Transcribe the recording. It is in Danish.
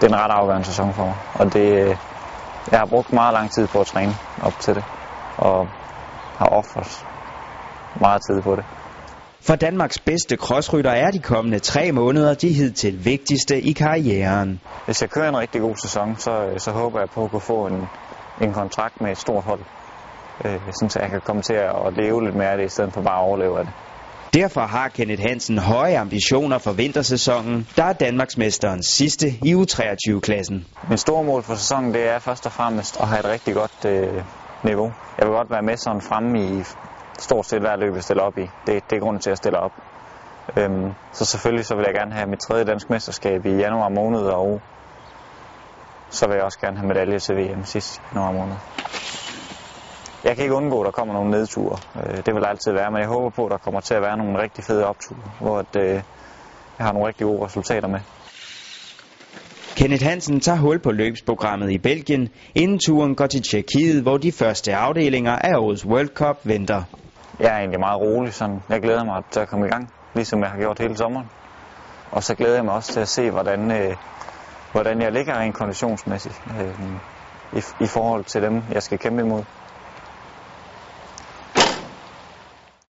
det er en ret afgørende sæson for mig. Og det, jeg har brugt meget lang tid på at træne op til det, og har offret meget tid på det. For Danmarks bedste crossrytter er de kommende tre måneder de hidtil vigtigste i karrieren. Hvis jeg kører en rigtig god sæson, så, så håber jeg på at kunne få en, en kontrakt med et stort hold. Øh, så jeg kan komme til at leve lidt mere af det, i stedet for bare at overleve af det. Derfor har Kenneth Hansen høje ambitioner for vintersæsonen, der er Danmarksmesterens sidste i U23-klassen. Min store mål for sæsonen det er først og fremmest at have et rigtig godt øh, niveau. Jeg vil godt være med sådan fremme i stort set hver løb, jeg stiller op i. Det, det er grunden til, at jeg stiller op. Øhm, så selvfølgelig så vil jeg gerne have mit tredje dansk mesterskab i januar måned, og så vil jeg også gerne have medalje til VM sidst januar måned. Jeg kan ikke undgå, at der kommer nogle nedture. Øh, det vil altid være, men jeg håber på, at der kommer til at være nogle rigtig fede opture, hvor at, øh, jeg har nogle rigtig gode resultater med. Kenneth Hansen tager hul på løbsprogrammet i Belgien, inden turen går til Tjekkiet, hvor de første afdelinger af årets World Cup venter. Jeg er egentlig meget rolig. Sådan. Jeg glæder mig til at komme i gang, ligesom jeg har gjort hele sommeren. Og så glæder jeg mig også til at se, hvordan, øh, hvordan jeg ligger rent konditionsmæssigt øh, i, i forhold til dem, jeg skal kæmpe imod.